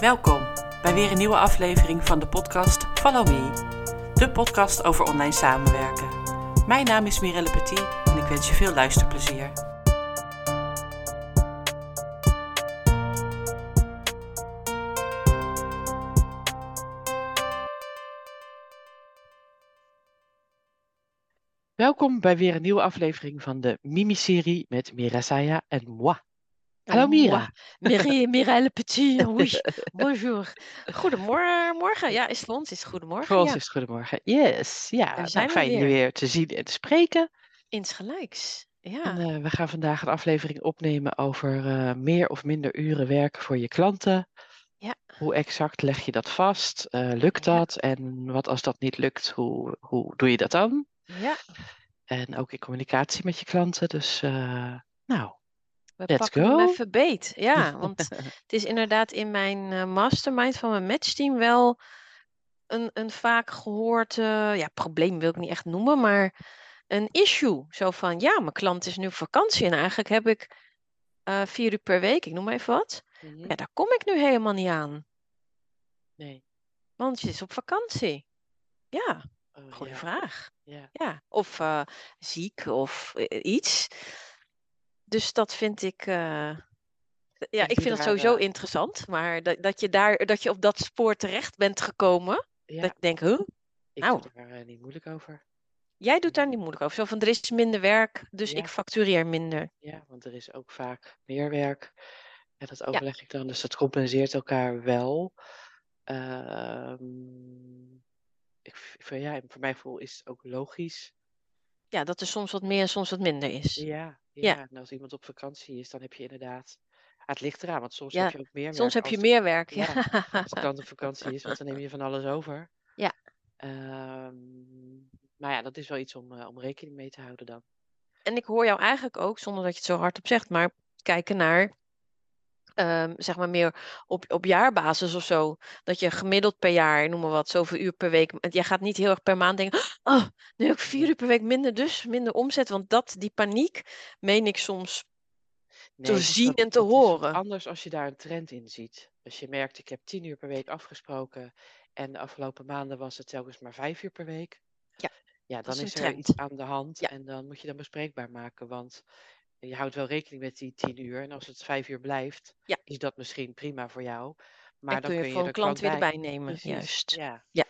Welkom bij weer een nieuwe aflevering van de podcast Follow Me, de podcast over online samenwerken. Mijn naam is Mirelle Petit en ik wens je veel luisterplezier. Welkom bij weer een nieuwe aflevering van de Mimi-serie met Mira Saya en moi. Hallo Mira. Miri, Mirelle Petit, oui, bonjour. Goedemorgen, morgen. Ja, is ons is het goedemorgen. Voor ons ja. is het goedemorgen. Yes, ja. Nou, zijn fijn je weer. weer te zien en te spreken. Insgelijks. Ja. En, eh, we gaan vandaag een aflevering opnemen over eh, meer of minder uren werken voor je klanten. Ja. Hoe exact leg je dat vast? Eh, lukt Ja. dat? En wat als dat niet lukt, hoe, hoe doe je dat dan? ja, En ook in communicatie met je klanten. Dus nou, we Let's pakken hem go. even beet. Ja, want het is inderdaad in mijn eh, mastermind van mijn matchteam wel een, een vaak gehoord, eh, ja, probleem wil ik niet echt noemen, maar een issue. Zo van, ja, mijn klant is nu op vakantie en eigenlijk heb ik eh, vier uur per week, ik noem maar even wat. Ja, daar kom ik nu helemaal niet aan, nee. want je is op vakantie. Ja, Oh, goede ja, vraag. ja. Ja, of eh, ziek of iets. Dus dat vind ik. eh, ja, ik vind het sowieso eh, interessant. Maar dat, dat je daar dat je op dat spoor terecht bent gekomen. ja, Dat ik denk, huh? ik nou. doe daar eh, niet moeilijk over. Jij doet daar niet moeilijk over. Zo van er is minder werk, dus Ja. ik factureer minder. Ja, want er is ook vaak meer werk. En dat overleg ik dan, dus dat compenseert elkaar wel. Ehm, ik, voor, ja, voor mijn gevoel is het ook logisch. Ja, dat er soms wat meer en soms wat minder is. Ja, Ja. ja. En als iemand op vakantie is, dan heb je inderdaad. Ah, het ligt eraan, want soms Ja, heb je ook meer Soms werk heb je als meer werk. ja, Ja. als de klant op vakantie is, want dan neem je van alles over. Ja. Ehm, maar ja, dat is wel iets om, eh, om rekening mee te houden dan. En ik hoor jou eigenlijk ook, zonder dat je het zo hardop zegt, maar kijken naar, ehm, zeg maar meer op, op jaarbasis of zo. Dat je gemiddeld per jaar, noem maar wat, zoveel uur per week. Jij gaat niet heel erg per maand denken, oh, nu heb ik vier uur per week minder, dus minder omzet. Want dat, die paniek, meen ik soms Nee, te zien en te horen. anders als je daar een trend in ziet. Als je merkt, ik heb tien uur per week afgesproken en de afgelopen maanden was het telkens maar vijf uur per week. Ja, Ja, dan is er trend. iets aan de hand Ja. en dan moet je dat bespreekbaar maken, want je houdt wel rekening met die tien uur en als het vijf uur blijft, Ja. is dat misschien prima voor jou, maar En dan kun je kun voor je een klant weer bij. erbij nemen, Precies, juist. ja. Ja.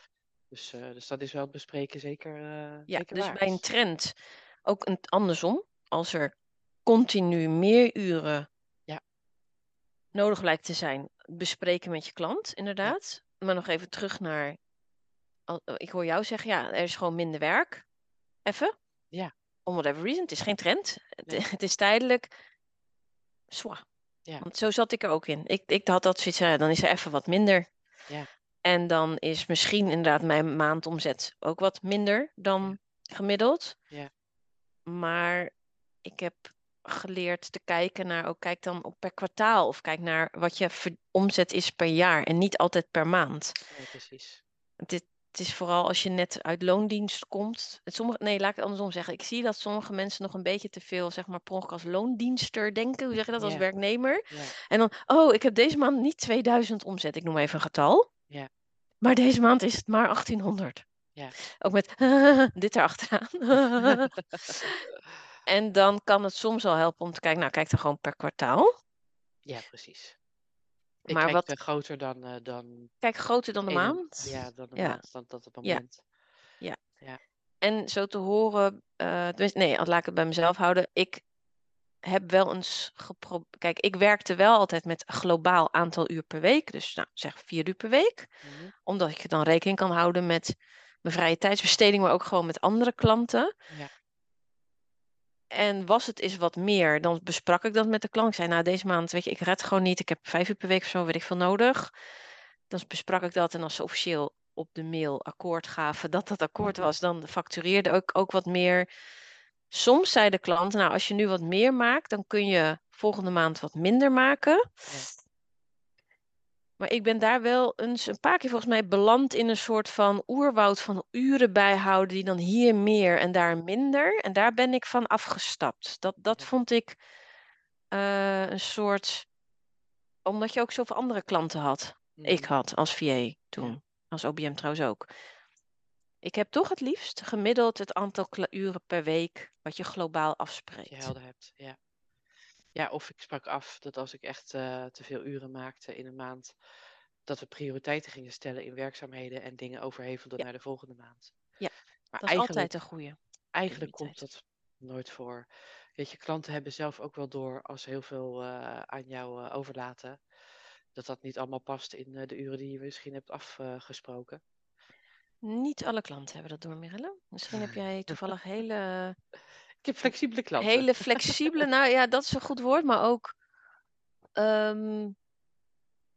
Dus, eh, dus dat is wel het bespreken zeker, eh Ja, zeker dus waard. bij een trend ook een, andersom. Als er continu meer uren Ja. nodig lijkt te zijn, bespreken met je klant, inderdaad. Maar nog even terug naar, ik hoor jou zeggen, ja, er is gewoon minder werk. Even. Ja. Om whatever reason, het is geen trend. Het, Nee. het is tijdelijk. Zwa. Ja. Want zo zat ik er ook in. Ik, ik had dat zoiets, ja, dan is er even wat minder. Ja. En dan is misschien inderdaad mijn maandomzet ook wat minder dan gemiddeld. Ja. Maar ik heb geleerd te kijken naar, ook kijk dan op per kwartaal of kijk naar wat je omzet is per jaar en niet altijd per maand. Nee, precies. Is, het is vooral als je net uit loondienst komt. Het Sommige, nee, laat ik het andersom zeggen. Ik zie dat sommige mensen nog een beetje te veel, zeg maar, per ongeluk als loondienster denken. Hoe zeg je dat als werknemer? En dan, oh, ik heb deze maand niet 2000 omzet. Ik noem even een getal. Ja. Maar deze maand is het maar 1800. Ja. Ook met dit erachteraan. en dan kan het soms al helpen om te kijken, nou, kijk dan gewoon per kwartaal. Ja, precies. Ik Maar kijk wat, groter dan, eh, dan kijk groter dan de één- maand. Ja, dan de Ja. maand, dan dat het Ja. moment. En zo te horen, tenminste, nee, laat ik het bij mezelf houden. Ik heb wel eens geprobeerd. Kijk, ik werkte wel altijd met een globaal aantal uur per week. Dus nou, zeg vier uur per week. Mhm. Omdat ik dan rekening kan houden met mijn vrije tijdsbesteding, maar ook gewoon met andere klanten. Ja. En was het eens wat meer, dan besprak ik dat met de klant. Ik zei, nou, deze maand, weet je, ik red gewoon niet. Ik heb vijf uur per week of zo, weet ik veel nodig. Dan besprak ik dat en als ze officieel op de mail akkoord gaven dat dat akkoord was, dan factureerde ik ook wat meer. Soms zei de klant, nou, als je nu wat meer maakt, dan kun je volgende maand wat minder maken. Maar ik ben daar wel eens een paar keer volgens mij beland in een soort van oerwoud van uren bijhouden, die dan hier meer en daar minder. En daar ben ik van afgestapt. Dat, dat vond ik eh, een soort, omdat je ook zoveel andere klanten had. Ik Mhm. had als VA toen. Als OBM trouwens ook. Ik heb toch het liefst gemiddeld het aantal uren per week wat je globaal Dat je afspreekt. helder hebt. Ja. Ja, of ik sprak af dat als ik echt eh, te veel uren maakte in een maand, dat we prioriteiten gingen stellen in werkzaamheden en dingen overhevelden Ja. naar de volgende maand. Ja, maar Dat is altijd een goede. eigenlijk komt dat nooit voor. Weet je, klanten hebben zelf ook wel door als ze heel veel eh, aan jou eh, overlaten, dat dat niet allemaal past in de uren die je misschien hebt afgesproken. Niet alle klanten hebben dat door, Mirelle. Misschien heb jij toevallig hele, flexibele klanten. hele flexibele, nou ja, dat is een goed woord, maar ook, ehm,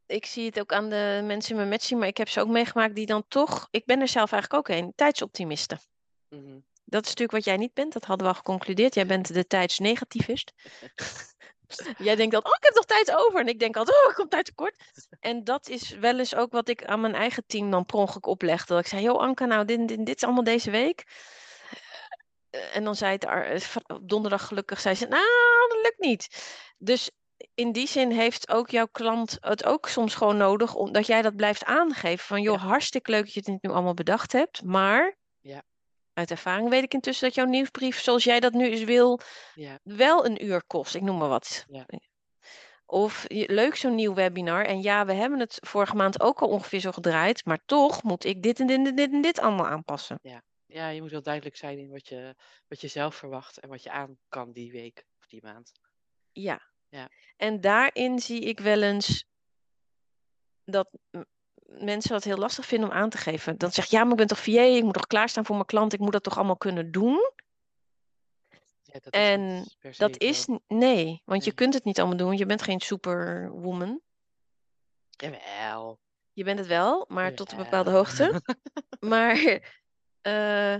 ik zie het ook aan de mensen in mijn matching, maar ik heb ze ook meegemaakt die dan toch, ik ben er zelf eigenlijk ook een, tijdsoptimisten. Mhm. Dat is natuurlijk wat jij niet bent, dat hadden we al geconcludeerd. Jij bent de tijdsnegativist. jij denkt dan, oh, ik heb nog tijd over. En ik denk altijd, oh, ik kom tijd tekort. En dat is wel eens ook wat ik aan mijn eigen team dan per ongeluk oplegde. Dat ik zei, joh Anka, nou, dit, dit, dit is allemaal deze week. Eh, En dan zei het eh, op donderdag gelukkig, zei ze, nou, dat lukt niet. Dus in die zin heeft ook jouw klant het ook soms gewoon nodig, omdat jij dat blijft aangeven. Van, joh, Ja. hartstikke leuk dat je het nu allemaal bedacht hebt, maar Ja. uit ervaring weet ik intussen dat jouw nieuwsbrief, zoals jij dat nu eens wil, Ja, wel een uur kost. Ik noem maar wat. Ja. Of leuk zo'n nieuw webinar. En ja, we hebben het vorige maand ook al ongeveer zo gedraaid. Maar toch moet ik dit en dit en dit en dit allemaal aanpassen. ja, je moet wel duidelijk zijn in wat je, wat je zelf verwacht en wat je aan kan die week of die maand. Ja. Ja. En daarin zie ik wel eens dat mensen dat heel lastig vinden om aan te geven. Dan zeg je, ja, maar ik ben toch VA, ik moet toch klaarstaan voor mijn klant, ik moet dat toch allemaal kunnen doen? Ja, dat En is Dat is, nee, want je kunt het niet allemaal doen, je bent geen superwoman. Jawel. Je bent het wel, maar tot een bepaalde hoogte. Maar eh,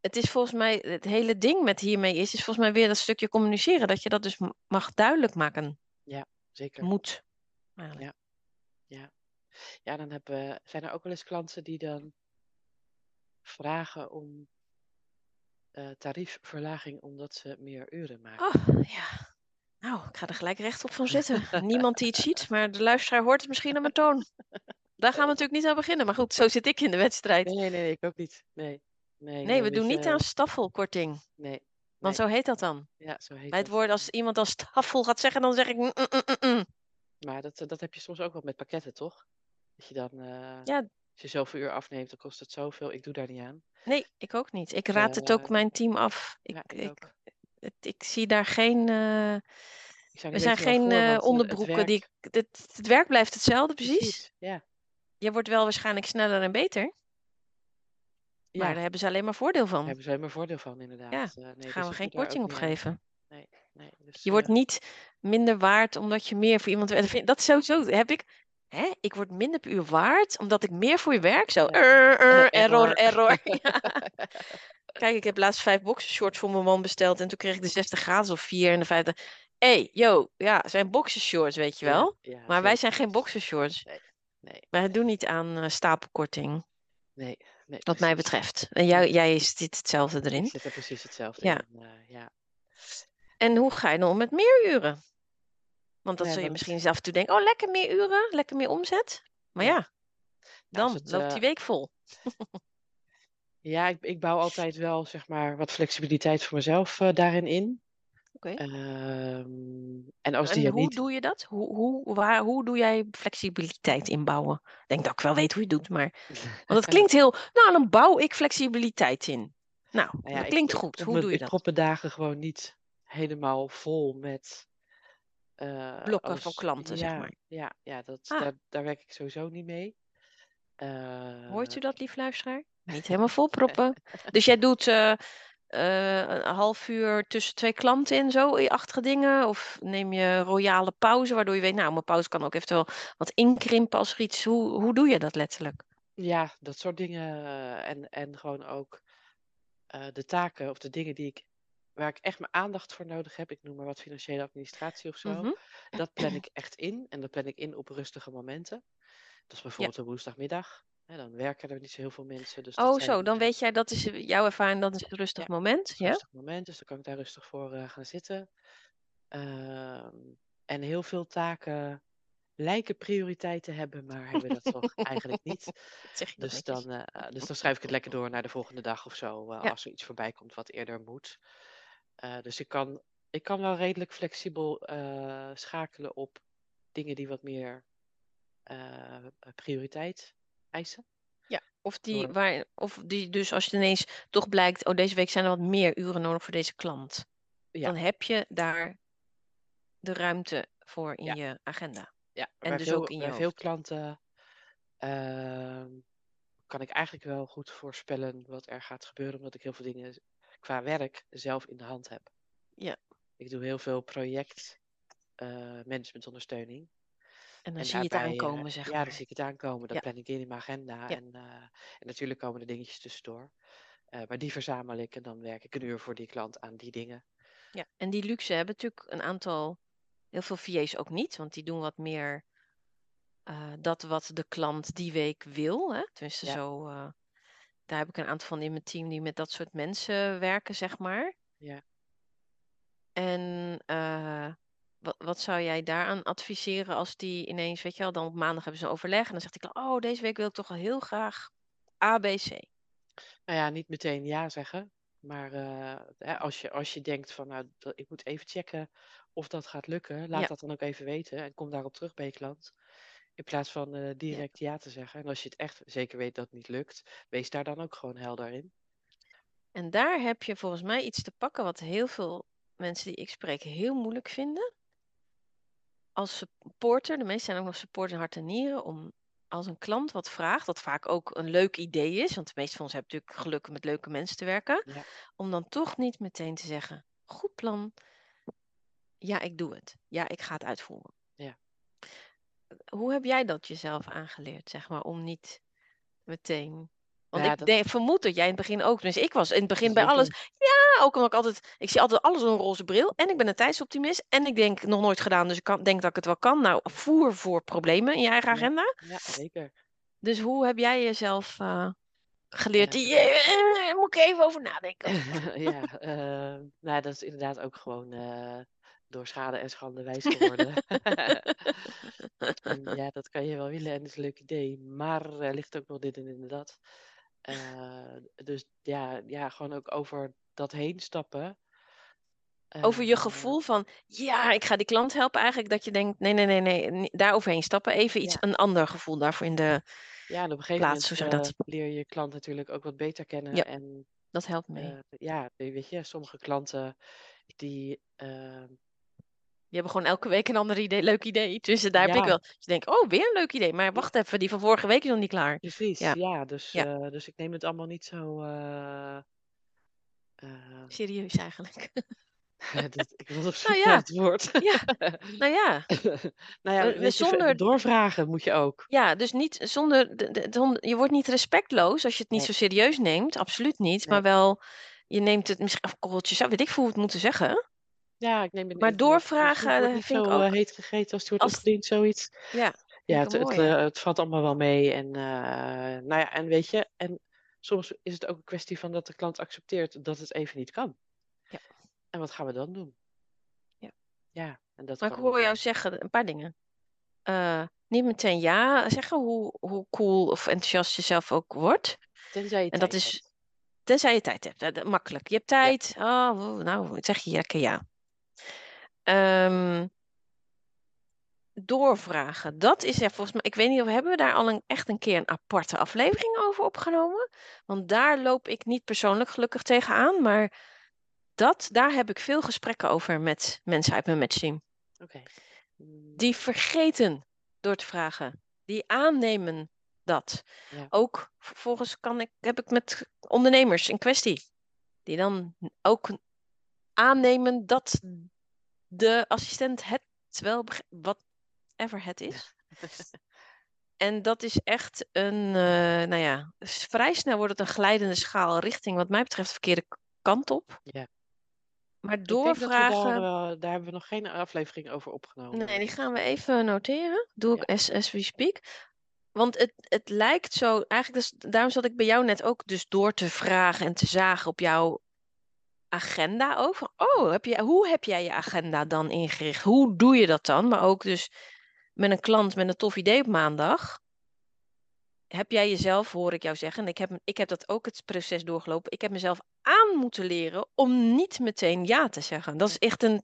het is volgens mij, het hele ding met hiermee is, is volgens mij weer dat stukje communiceren. Dat je dat dus mag duidelijk maken. Zeker. Moet. eigenlijk. Ja, dan hebben, zijn er ook wel eens klanten die dan vragen om eh, tariefverlaging omdat ze meer uren maken. Oh, ja. Nou, ik ga er gelijk rechtop van zitten. Niemand die het ziet, maar de luisteraar hoort het misschien aan mijn toon. Daar gaan we natuurlijk niet aan beginnen. Maar goed, zo zit ik in de wedstrijd. Nee, nee, nee, ik ook niet. Nee, nee, Nee, we doen niet beetje- aan staffelkorting. Nee, Want zo heet dat dan. ja, zo heet Bij het woord, als iemand als staffel gaat zeggen, dan zeg ik... mm, mm, mm. Maar dat, dat heb je soms ook wel met pakketten, toch? Dat je dan, eh, Ja. als je zoveel uur afneemt, dan kost het zoveel. Ik doe daar niet aan. Nee, ik ook niet. Ik raad het ook Eh, mijn team af. Ik, ja, ik, ik, zie daar geen... eh, zou we niet zijn geen eh, eh, het onderbroeken die... Het, het werk blijft hetzelfde, precies. Ja, Je wordt wel waarschijnlijk sneller en beter. Maar ja. daar hebben ze alleen maar voordeel van. daar hebben ze helemaal voordeel van, inderdaad. Ja, Eh, nee, Daar dus gaan we geen korting op geven. Nee, nee. Dus, Je wordt eh, niet minder waard omdat je meer voor iemand. Dat is sowieso, heb ik. Hè? Ik word minder per uur waard omdat ik meer voor je werk. Zo, Ja. er, er, Eh, error, error. error. Kijk, ik heb laatst vijf boxershorts voor mijn man besteld en toen kreeg ik de 60 graden of vier en de vijfde. Hé, hey, yo, ja, zijn boxershorts, weet je wel. ja, Maar wij zijn geen boxershorts. Nee, Wij doen niet aan eh, stapelkorting, nee, nee. wat mij betreft. En jij, jij zit hetzelfde erin. Ik zit er precies hetzelfde Ja. in. eh, ja. En hoe ga je dan om met meer uren? Want dat Ja, zul je dat- misschien en toe denken, oh lekker meer uren, lekker meer omzet. Maar Ja. Nou, dan het, loopt eh, die week vol. Ja, ik, ik bouw altijd wel zeg maar wat flexibiliteit voor mezelf daarin in. Oké. Ehm, en als die er hoe niet. doe je dat? Hoe, hoe, waar, hoe doe jij flexibiliteit inbouwen? Ik denk dat ik wel weet hoe je het doet, maar... Want het klinkt heel... Nou, dan bouw ik flexibiliteit in. Nou, Nou ja, dat ik- klinkt ik goed. prop Hoe doe je Ik dat? prop mijn dagen gewoon niet helemaal vol met. eh, Blokken van klanten, zeg maar. Ja, ja dat, Ah. daar, daar werk ik sowieso niet mee. Eh, Hoort u dat, lief luisteraar? Niet helemaal volproppen. Dus jij doet eh, eh, een half uur tussen twee klanten in, zo, achtige dingen? Of neem je royale pauze, waardoor je weet, nou, mijn pauze kan ook eventueel wat inkrimpen als er iets... Hoe, hoe doe je dat letterlijk? Ja, dat soort dingen. eh, En, en gewoon ook eh, de taken of de dingen die ik, waar ik echt mijn aandacht voor nodig heb. Ik noem maar wat financiële administratie of zo. Mhm. Dat plan ik echt in. En dat plan ik in op rustige momenten. Dat is bijvoorbeeld een woensdagmiddag. Dan werken er niet zo heel veel mensen. Dus Oh, zo, dan eh, weet jij, dat is eh, jouw ervaring, dat is een rustig Ja, moment, ja? rustig moment. Dus dan kan ik daar rustig voor eh, gaan zitten. Ehm, en heel veel taken lijken prioriteit te hebben, maar hebben dat toch eigenlijk niet. Zeg je dat Dus dan, eh, dus dan schrijf ik het lekker door naar de volgende dag of zo, eh, Ja. als er iets voorbij komt wat eerder moet. Eh, dus ik kan, ik kan wel redelijk flexibel eh, schakelen op dingen die wat meer eh, prioriteit eisen. Of die, waar, of die dus als je ineens toch blijkt, oh deze week zijn er wat meer uren nodig voor deze klant. Ja. Dan heb je daar de ruimte voor in Ja. je agenda. Ja, En bij dus veel, ook in je bij veel klanten ehm, kan ik eigenlijk wel goed voorspellen wat er gaat gebeuren, omdat ik heel veel dingen qua werk zelf in de hand heb. Ja. Ik doe heel veel project managementondersteuning. En dan En zie je het daarbij, eh, aankomen, zeg ja, maar. dan zie ik het aankomen. Dat Ja. plan ik in in mijn agenda. Ja. En, eh, en natuurlijk komen er dingetjes tussendoor. Eh, maar die verzamel ik en dan werk ik een uur voor die klant aan die dingen. Ja. En die luxe hebben natuurlijk een aantal, heel veel VA's ook niet, want die doen wat meer eh, dat wat de klant die week wil. Hè? Tenminste, Ja. zo, eh, daar heb ik een aantal van in mijn team die met dat soort mensen werken, zeg maar. Ja. En eh, wat, wat zou jij daaraan adviseren als die ineens, weet je wel, dan op maandag hebben ze een overleg en dan zegt ik, oh, deze week wil ik toch al heel graag ABC. Nou ja, niet meteen ja zeggen. Maar eh, als, je, als je denkt van nou, ik moet even checken of dat gaat lukken, laat Ja. dat dan ook even weten en kom daarop terug bij je klant. In plaats van eh, direct ja. te zeggen. En als je het echt zeker weet dat het niet lukt, wees daar dan ook gewoon helder in. En daar heb je volgens mij iets te pakken wat heel veel mensen die ik spreek heel moeilijk vinden. Als supporter, de meesten zijn ook nog supporter in hart en nieren, om als een klant wat vraagt, dat vaak ook een leuk idee is, want de meeste van ons hebben natuurlijk geluk met leuke mensen te werken, Ja. om dan toch niet meteen te zeggen, goed plan, ja, ik doe het. Ja, ik ga het uitvoeren. Ja. Hoe heb jij dat jezelf aangeleerd, zeg maar, om niet meteen... Want Ja, ik dat- denk, vermoed dat jij in het begin ook, dus ik was in het begin bij alles, ja, ook omdat ik altijd, ik zie altijd alles door een roze bril en ik ben een tijdsoptimist en ik denk nog nooit gedaan, dus ik kan, denk dat ik het wel kan. Nou, voer voor problemen in je eigen agenda. Ja, zeker. Dus hoe heb jij jezelf eh, geleerd? Ja. Eh, eh, moet ik even over nadenken. ja, nou, dat is inderdaad ook gewoon door schade en schande wijs geworden. en ja, dat kan je wel willen en het is een leuk idee, maar er ligt ook nog dit en dit dat. Eh, dus ja, ja, gewoon ook over dat heen stappen. Over je Eh, gevoel van, ja, ik ga die klant helpen eigenlijk, dat je denkt, nee, nee, nee, nee, daar overheen stappen. Even iets, Ja. een ander gevoel daarvoor in de, Ja, en op een gegeven plaats, moment je eh, leer je je klant natuurlijk ook wat beter kennen. Ja. En dat helpt mee. ja, weet je, sommige klanten die Die hebben gewoon elke week een ander idee, leuk idee. Dus daar heb ik wel. Dus je denkt, oh, weer een leuk idee. Maar wacht even, die van vorige week is nog niet klaar. Precies, Ja. ja. dus, Ja. eh, dus ik neem het allemaal niet zo. eh, eh, Serieus eigenlijk. dat, ik was op zoek Nou naar het woord. Nou ja, nou ja, zonder- doorvragen moet je ook. ja, dus niet zonder, de- de- zonder- je wordt niet respectloos als je het niet Nee. zo serieus neemt. Absoluut niet. Maar wel, je neemt het misschien, of korreltjes, weet ik veel hoe het moeten zeggen. Ja, ik neem het Maar ik- doorvragen, eh, vind ik zo eh, ook. heet gegeten als het wordt Als- opgediend, zoiets. Ja, Ja, ik het, het, eh, het valt allemaal wel mee. En, nou ja, en weet je, en soms is het ook een kwestie van dat de klant accepteert dat het even niet kan. Ja. En wat gaan we dan doen? Ja. Ja, en dat Maar ik hoor jou zeggen een paar dingen. Niet meteen ja zeggen, hoe, hoe cool of enthousiast je zelf ook wordt. Tenzij je En dat tijd is, hebt. tenzij je tijd hebt. Dat- dat- makkelijk. Je hebt tijd. Oh, nou, zeg je lekker ja. Ehm, doorvragen. Dat is er volgens mij. Ik weet niet of hebben we daar al een, echt een keer een aparte aflevering over opgenomen. Want daar loop ik niet persoonlijk gelukkig tegenaan. Maar dat, daar heb ik veel gesprekken over met mensen uit mijn matchteam. Die vergeten door te vragen. Die aannemen dat. Ja. Ook vervolgens kan ik, heb ik met ondernemers in kwestie. Die dan ook aannemen dat de assistent het wel. Whatever het is. En dat is echt een, eh, nou ja, vrij snel wordt het een glijdende schaal richting, wat mij betreft, de verkeerde kant op. Ja. Maar doorvragen. daar, daar hebben we nog geen aflevering over opgenomen. Nee, die gaan we even noteren. Doe ik as, as we speak. Want het, het lijkt zo, eigenlijk, dus, daarom zat ik bij jou net ook dus door te vragen en te zagen op jouw agenda over. Oh, heb je, hoe heb jij je agenda dan ingericht? Hoe doe je dat dan? Maar ook dus met een klant met een tof idee op maandag, heb jij jezelf, hoor ik jou zeggen, en ik heb, ik heb dat ook het proces doorgelopen, ik heb mezelf aan moeten leren om niet meteen ja te zeggen. Dat is echt een.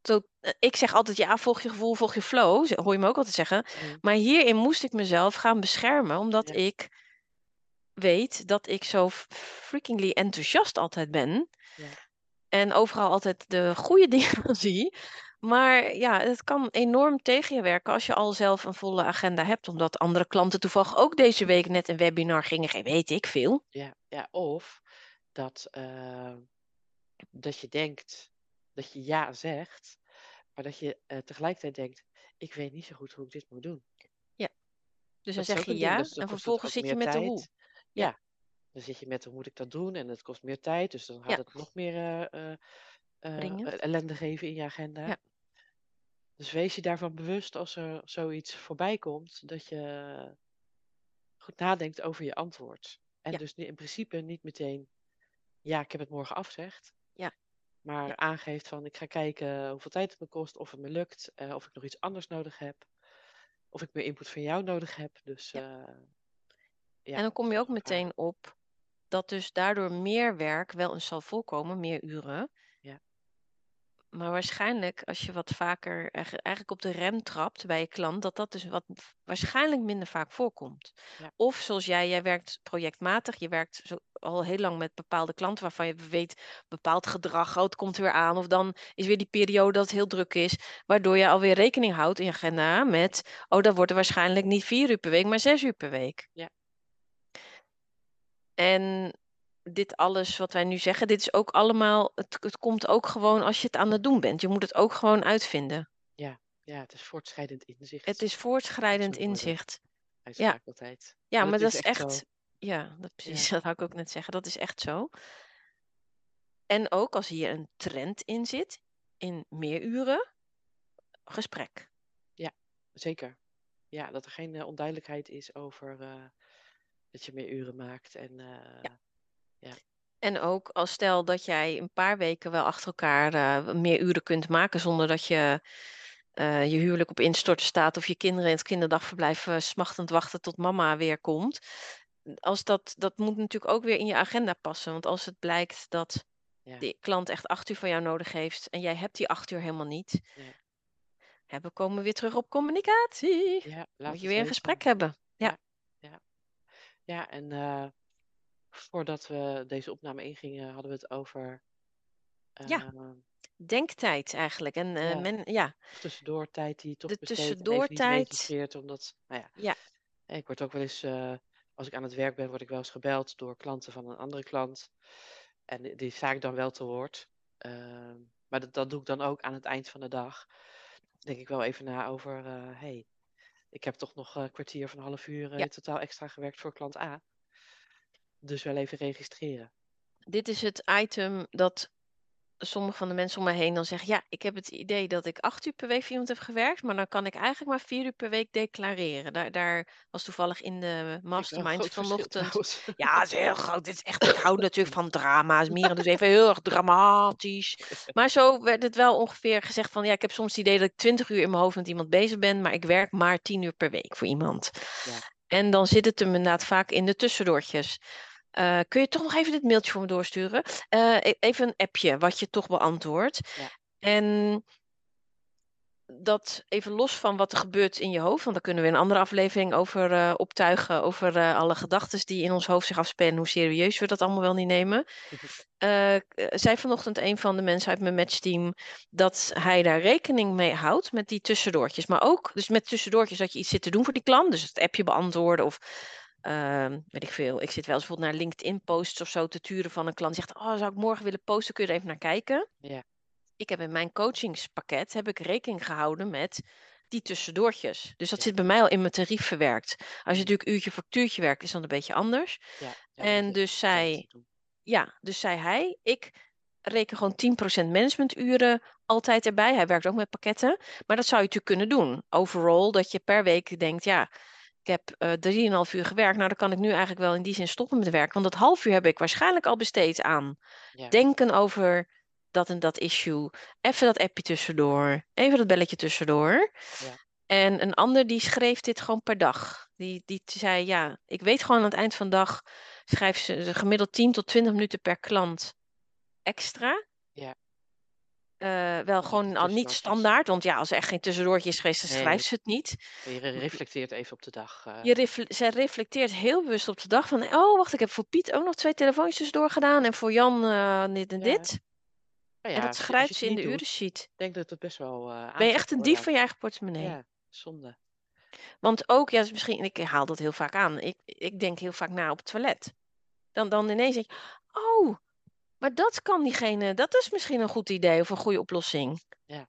Tot, ik zeg altijd ja, volg je gevoel, volg je flow, hoor je me ook altijd zeggen. Maar hierin moest ik mezelf gaan beschermen, omdat Ja. ik weet dat ik zo freakingly enthousiast altijd ben. Ja. En overal altijd de goede dingen zie. Maar ja, het kan enorm tegen je werken als je al zelf een volle agenda hebt. Omdat andere klanten toevallig ook deze week net een webinar gingen geven. Weet ik veel. Ja, ja, of dat, eh, dat je denkt dat je ja zegt, maar dat je eh, tegelijkertijd denkt, ik weet niet zo goed hoe ik dit moet doen. Dus Dat dan zeg je ja. dus en vervolgens zit je met de hoe. Ja. Dan zit je met hoe moet ik dat doen en het kost meer tijd, dus dan gaat Ja. het nog meer eh, eh, eh, ellende geven in je agenda. Ja. Dus wees je daarvan bewust als er zoiets voorbij komt, dat je goed nadenkt over je antwoord. En Ja. dus in principe niet meteen, ja, ik heb het morgen afzegd. Ja. Maar Ja. aangeeft van, ik ga kijken hoeveel tijd het me kost, of het me lukt, of ik nog iets anders nodig heb. Of ik meer input van jou nodig heb. Dus Ja. Ja, en dan kom je ook meteen op dat dus daardoor meer werk wel eens zal voorkomen, meer uren. Ja. Maar waarschijnlijk als je wat vaker eigen- eigenlijk op de rem trapt bij je klant, dat dat dus wat waarschijnlijk minder vaak voorkomt. Ja. Of zoals jij, jij werkt projectmatig, je werkt zo, al heel lang met bepaalde klanten waarvan je weet bepaald gedrag, oh, het komt weer aan. Of dan is weer die periode dat het heel druk is, waardoor je alweer rekening houdt in je agenda met, oh, dat wordt er waarschijnlijk niet vier uur per week, maar zes uur per week. Ja. En dit alles wat wij nu zeggen, dit is ook allemaal, het, het komt ook gewoon als je het aan het doen bent. Je moet het ook gewoon uitvinden. Ja, het is voortschrijdend inzicht. Het is voortschrijdend inzicht. Uitspraak altijd. Ja, Maar maar dat dat is echt ja, dat, precies, dat wou ik ook net zeggen. Dat is echt zo. En ook als hier een trend in zit, in meer uren, gesprek. Zeker. Ja, dat er geen eh, onduidelijkheid is over eh, dat je meer uren maakt. En eh, En ook als stel dat jij een paar weken wel achter elkaar eh, meer uren kunt maken zonder dat je eh, je huwelijk op instorten staat of je kinderen in het kinderdagverblijf smachtend wachten tot mama weer komt. Als dat, dat moet natuurlijk ook weer in je agenda passen. Want als het blijkt dat Ja. de klant echt acht uur van jou nodig heeft en jij hebt die acht uur helemaal niet. Ja. we komen weer terug op communicatie. ja, laat Moet je weer een gesprek hebben. Ja, en eh, voordat we deze opname ingingen, hadden we het over Ja. eh, Denktijd eigenlijk. En eh, Ja. men, ja, tussendoor tijd die toch De tussendoortijd. Omdat, nou ja, Ja. ik word ook wel eens, als ik aan het werk ben, word ik wel eens gebeld door klanten van een andere klant. En die- die sta ik dan wel te woord. Ehm, maar dat, dat doe ik dan ook aan het eind van de dag. Denk ik wel even na over, hey, ik heb toch nog een kwartier of een half uur eh, Ja. in totaal extra gewerkt voor klant A. Dus wel even registreren. dit is het item dat sommige van de mensen om me heen dan zeggen: Ja, ik heb het idee dat ik acht uur per week voor iemand heb gewerkt, maar dan kan ik eigenlijk maar vier uur per week declareren. Daar, daar was toevallig in de mastermind vanochtend. Ja, het is heel groot. Dit is echt, ik hou natuurlijk van drama's. Mieren dus even heel erg dramatisch. Maar zo werd het wel ongeveer gezegd van... Ja, ik heb soms het idee dat ik twintig uur in mijn hoofd met iemand bezig ben... maar ik werk maar tien uur per week voor iemand. Ja. En dan zit het hem inderdaad vaak in de tussendoortjes. Eh, kun je toch nog even dit mailtje voor me doorsturen? Eh, e- even een appje wat je toch beantwoordt. Ja. En dat even los van wat er gebeurt in je hoofd, want daar kunnen we een andere aflevering over eh, optuigen, over alle gedachten die in ons hoofd zich afspelen, hoe serieus we dat allemaal wel niet nemen. Zei vanochtend een van de mensen uit mijn matchteam dat hij daar rekening mee houdt met die tussendoortjes. Maar ook dus met tussendoortjes dat je iets zit te doen voor die klant, dus het appje beantwoorden of ehm, weet ik veel. Ik zit wel eens bijvoorbeeld naar LinkedIn posts of zo te turen van een klant die zegt, oh, zou ik morgen willen posten, kun je er even naar kijken? Ja. Ik heb in mijn coachingspakket heb ik rekening gehouden met die tussendoortjes. Dus dat Ja. zit bij mij al in mijn tarief verwerkt. Als je natuurlijk uurtje factuurtje werkt, is dat een beetje anders. Ja, En dus zij-. Ja, dus zei hij, ik reken gewoon 10% managementuren altijd erbij. Hij werkt ook met pakketten. Maar dat zou je natuurlijk kunnen doen. Overall, dat je per week denkt, ja, ik heb eh 3,5 uur gewerkt. Nou, dan kan ik nu eigenlijk wel in die zin stoppen met werken. Want dat half uur heb ik waarschijnlijk al besteed aan Ja. denken over dat en dat issue. Even dat appje tussendoor. Even dat belletje tussendoor. Ja. En een ander die schreef dit gewoon per dag. Die, die zei, ja, ik weet gewoon aan het eind van de dag schrijft ze ze gemiddeld 10 tot 20 minuten per klant extra. Ja. Eh, wel gewoon al niet standaard, want ja, als er echt geen tussendoortje is geweest, dan Nee. schrijft ze het niet. Je re- reflecteert even op de dag. eh, Je refle- zij reflecteert heel bewust op de dag van, oh wacht, ik heb voor Piet ook nog twee telefoontjes tussendoor gedaan en voor Jan eh, dit en Ja. dit. nou en ja, dat je- schrijft je ze in de doet, urensheet. Ik denk dat het best wel Ben je echt een dief van je eigen portemonnee? Ja, zonde. Want ook, ja, dus misschien, ik haal dat heel vaak aan. Ik, ik denk heel vaak na op het toilet. Dan, dan ineens denk ik, oh, maar dat kan diegene, dat is misschien een goed idee of een goede oplossing. Ja.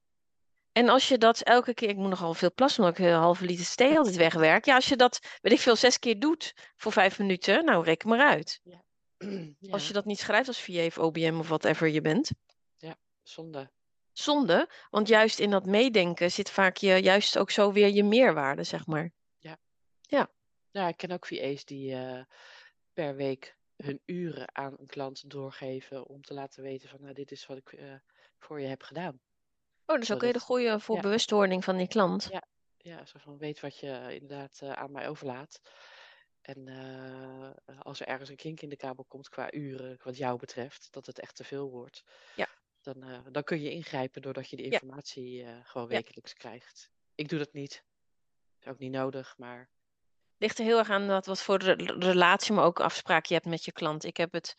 En als je dat elke keer, ik moet nogal veel plassen omdat ik een halve liter thee altijd wegwerk. Ja, als je dat, weet ik veel, zes keer doet voor vijf minuten, nou reken maar uit. Als ja, je dat niet schrijft als VA of OBM of whatever je bent. zonde. Zonde, want juist in dat meedenken zit vaak je, juist ook zo weer je meerwaarde, zeg maar. Ja, ik ken ook VA's die eh, per week hun uren aan een klant doorgeven om te laten weten van nou, dit is wat ik eh, voor je heb gedaan. Oh, dat is ook een hele goede voor ja. bewustwording van die klant. Ja. Ja, zo van weet wat je inderdaad eh, aan mij overlaat. En eh, als er ergens een kink in de kabel komt qua uren, wat jou betreft, dat het echt te veel wordt, Ja. dan, dan kun je ingrijpen doordat je die informatie gewoon Ja. wekelijks krijgt. Ik doe dat niet. Is ook niet nodig, maar ligt er heel erg aan wat, wat voor re- relatie, maar ook afspraak je hebt met je klant. Ik heb het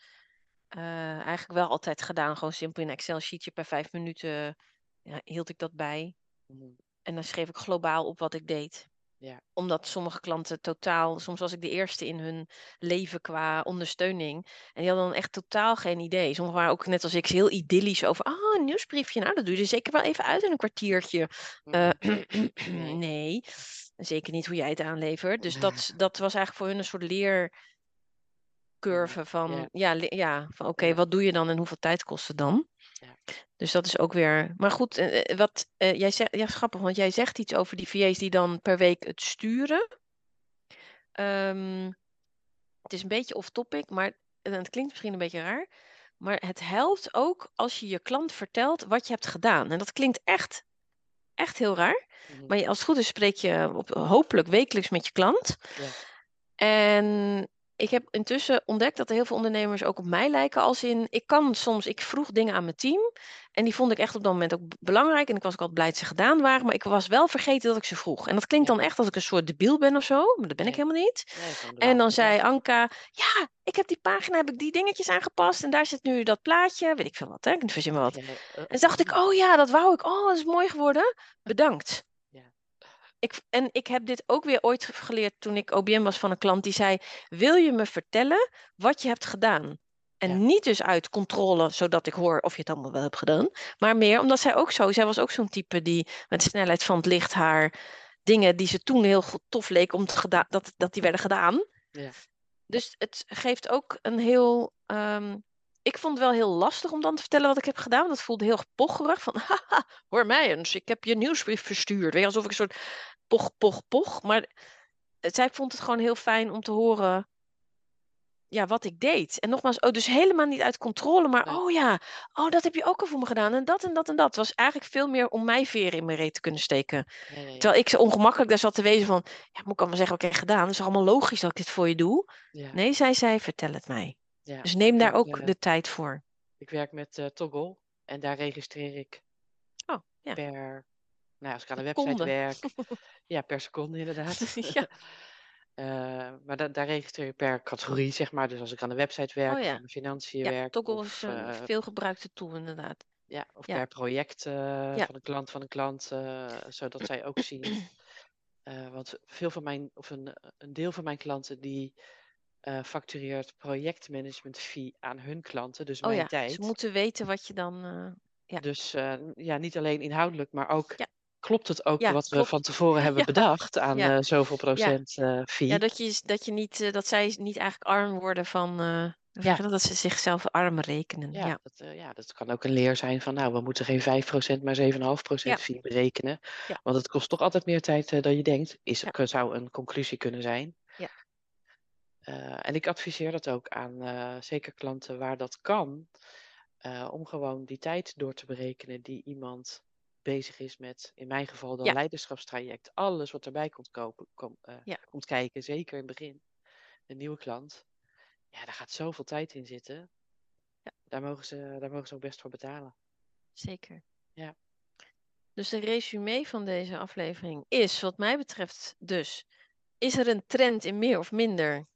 eh, eigenlijk wel altijd gedaan. Gewoon simpel in een Excel-sheetje per vijf minuten ja, hield ik dat bij. mm, En dan schreef ik globaal op wat ik deed. Ja. Omdat sommige klanten totaal, soms was ik de eerste in hun leven qua ondersteuning. En die hadden dan echt totaal geen idee. Sommigen waren ook net als ik heel idyllisch over. Ah, een nieuwsbriefje. Nou, dat doe je er zeker wel even uit in een kwartiertje. Eh, mm, nee. Zeker niet hoe jij het aanlevert. Dus dat, dat was eigenlijk voor hun een soort leercurve van, ja. ja, le- ja, van oké, wat doe je dan en hoeveel tijd kost het dan? Ja. Dus dat is ook weer. Maar goed, eh, eh, wat eh, jij zegt, ja, grappig, want jij zegt iets over die VA's die dan per week het sturen. Ehm, het is een beetje off-topic, maar en het klinkt misschien een beetje raar. Maar het helpt ook als je je klant vertelt wat je hebt gedaan. En dat klinkt echt, echt heel raar. Mhm, Maar als het goed is, spreek je op, hopelijk wekelijks met je klant. Ja. En ik heb intussen ontdekt dat er heel veel ondernemers ook op mij lijken. Als in, ik kan soms, ik vroeg dingen aan mijn team. En die vond ik echt op dat moment ook belangrijk. En ik was ook altijd blij dat ze gedaan waren. Maar ik was wel vergeten dat ik ze vroeg. En dat klinkt dan echt als ik een soort debiel ben of zo. Maar dat ben ik helemaal niet. En dan zei. Anka, ja, ik heb die pagina, heb ik die dingetjes aangepast. En daar zit nu dat plaatje, weet ik veel wat, hè? Ik verzin maar wat. Eh, En dacht ik, oh ja, dat wou ik. Oh, dat is mooi geworden. Bedankt. Ik, en ik heb dit ook weer ooit geleerd toen ik OBM was van een klant die zei: Wil je me vertellen wat je hebt gedaan? En Ja. niet dus uit controle, zodat ik hoor of je het allemaal wel hebt gedaan. Maar meer omdat zij ook zo, zij was ook zo'n type die met de snelheid van het licht haar dingen die ze toen heel goed tof leek om te geda- dat, dat die werden gedaan. Ja. Dus het geeft ook een heel. ehm, ik vond het wel heel lastig om dan te vertellen wat ik heb gedaan. Want dat voelde heel pocherig. Van, haha, hoor mij eens. Ik heb je nieuwsbrief verstuurd. Weet je, alsof ik een soort poch, poch, poch. Maar eh, zij vond het gewoon heel fijn om te horen ja, wat ik deed. En nogmaals, oh, dus helemaal niet uit controle. Maar oh ja, oh, dat heb je ook al voor me gedaan. En dat en dat en dat. Het was eigenlijk veel meer om mij veren in mijn reet te kunnen steken. Ja, ja, ja. Terwijl ik zo ongemakkelijk daar zat te wezen van... Ja, moet ik allemaal zeggen wat ik heb gedaan? Het is allemaal logisch dat ik dit voor je doe. Nee, zij zei, vertel het mij. Dus neem daar ook de tijd voor. Ik werk met eh, Toggle en daar registreer ik Oh, ja. per, nou als ik aan de website werk, ja, per seconde inderdaad. Ja. Eh, maar da- daar registreer ik per categorie, zeg maar. Dus als ik aan de website werk, Oh ja. aan de financiën Ja, werk, Toggle of, is een eh, veel gebruikte tool inderdaad. ja, of ja. per project eh, van een klant van een klant, zodat zij ook zien. Want veel van mijn, of een, een deel van mijn klanten die factureert projectmanagement fee aan hun klanten, dus Oh mijn ja, tijd. ze moeten weten wat je dan... ja. Dus ja, niet alleen inhoudelijk, maar ook Ja. Klopt het ook Ja, wat we van tevoren hebben Ja. bedacht aan Ja. eh, zoveel procent eh, fee. Ja, dat, je, dat je niet, eh, dat zij niet eigenlijk arm worden van, dat, ze zichzelf arm rekenen. Ja, Ja, Dat, ja, dat kan ook een leer zijn van, nou, we moeten geen 5%, maar 7,5% Ja. fee berekenen. Want het kost toch altijd meer tijd dan je denkt, is, zou een conclusie kunnen zijn. Ja. En ik adviseer dat ook aan zeker klanten waar dat kan, om gewoon die tijd door te berekenen die iemand bezig is met, in mijn geval dan Ja. leiderschapstraject, alles wat erbij komt, kopen, kom, eh, Ja. komt kijken, zeker in het begin, een nieuwe klant, ja, daar gaat zoveel tijd in zitten. Ja. Daar, mogen ze, daar mogen ze ook best voor betalen. Zeker. Ja. Dus de resume van deze aflevering is, wat mij betreft, dus: is er een trend in meer of minder?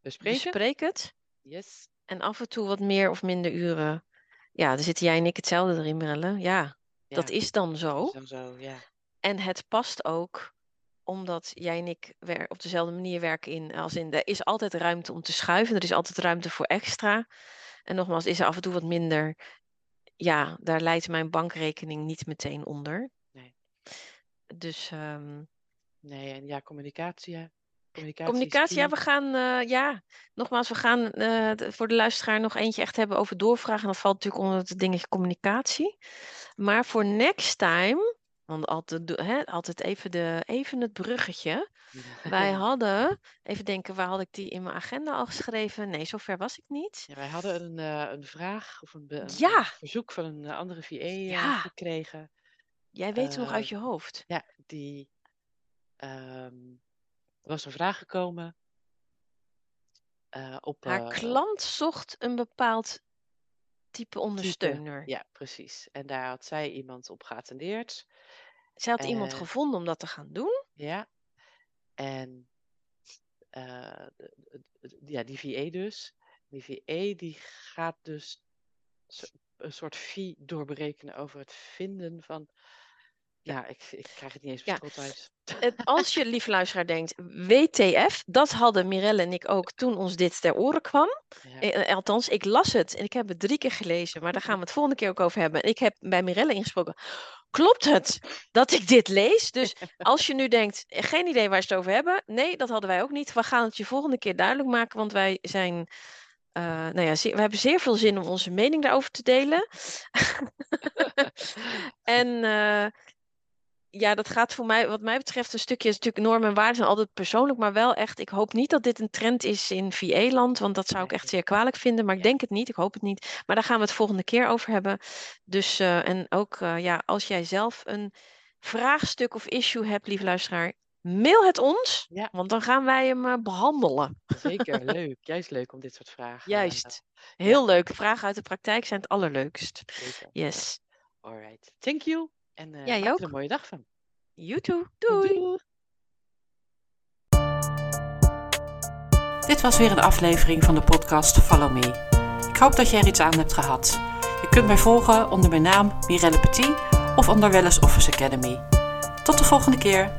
Bespreken? Bespreek het. Yes. En af en toe wat meer of minder uren. Ja, dan zitten jij en ik hetzelfde erin, Mirelle. Ja, dat is dan zo. is dan zo, ja. En het past ook omdat jij en ik op dezelfde manier werken in, als in, er is altijd ruimte om te schuiven, er is altijd ruimte voor extra. En nogmaals, is er af en toe wat minder, ja, daar leidt mijn bankrekening niet meteen onder. Nee. Dus ehm, Nee, en ja, communicatie, hè. Communicatie, ja, we gaan, eh, ja, nogmaals, we gaan eh, voor de luisteraar nog eentje echt hebben over doorvragen. En dat valt natuurlijk onder het dingetje communicatie. Maar voor next time, want altijd, hè, altijd even, de, even het bruggetje. Wij hadden, even denken, waar had ik die in mijn agenda al geschreven? Nee, zover was ik niet. Ja, wij hadden een, eh, een vraag of een, een, Ja. verzoek van een andere VA gekregen. Jij weet het nog uit je hoofd. Ja, die. ehm, was een vraag gekomen. eh, op. Haar eh, klant zocht een bepaald type type- ondersteuner. Ja, precies. En daar had zij iemand op geattendeerd. Zij had iemand Eh, gevonden om dat te gaan doen. Ja. En. ja, die VA dus. Die VA die gaat dus een soort fee doorberekenen over het vinden van. Ja, ik, ik krijg het niet eens Ja. uit. Als je, lieve luisteraar, denkt, WTF, dat hadden Mirelle en ik ook toen ons dit ter oren kwam. Ja. Eh, althans, ik las het en ik heb het drie keer gelezen, maar daar gaan we het volgende keer ook over hebben. Ik heb bij Mirelle ingesproken. Klopt het dat ik dit lees? Dus als je nu denkt, eh, geen idee waar ze het over hebben. Nee, dat hadden wij ook niet. We gaan het je volgende keer duidelijk maken, want wij zijn. eh, nou ja, we hebben zeer veel zin om onze mening daarover te delen. en eh, ja, dat gaat voor mij, wat mij betreft, een stukje. is natuurlijk normen en waarden zijn altijd persoonlijk, maar wel echt. Ik hoop niet dat dit een trend is in VA-land, want dat zou ik echt zeer kwalijk vinden. Maar ik denk het niet, ik hoop het niet. Maar daar gaan we het volgende keer over hebben. Dus, eh, en ook, eh, ja, als jij zelf een vraagstuk of issue hebt, lieve luisteraar, mail het ons, Ja. want dan gaan wij hem eh, behandelen. Zeker, leuk. Juist leuk om dit soort vragen. Juist. Heel leuk. Vragen uit de praktijk zijn het allerleukst. zeker. Yes. Alright. Thank you. En eh Jij maak er ook. een mooie dag van. You too. Doei. Doei. Dit was weer een aflevering van de podcast Follow Me. Ik hoop dat jij er iets aan hebt gehad. Je kunt mij volgen onder mijn naam Mirelle Petit of onder Wellness Office Academy. Tot de volgende keer.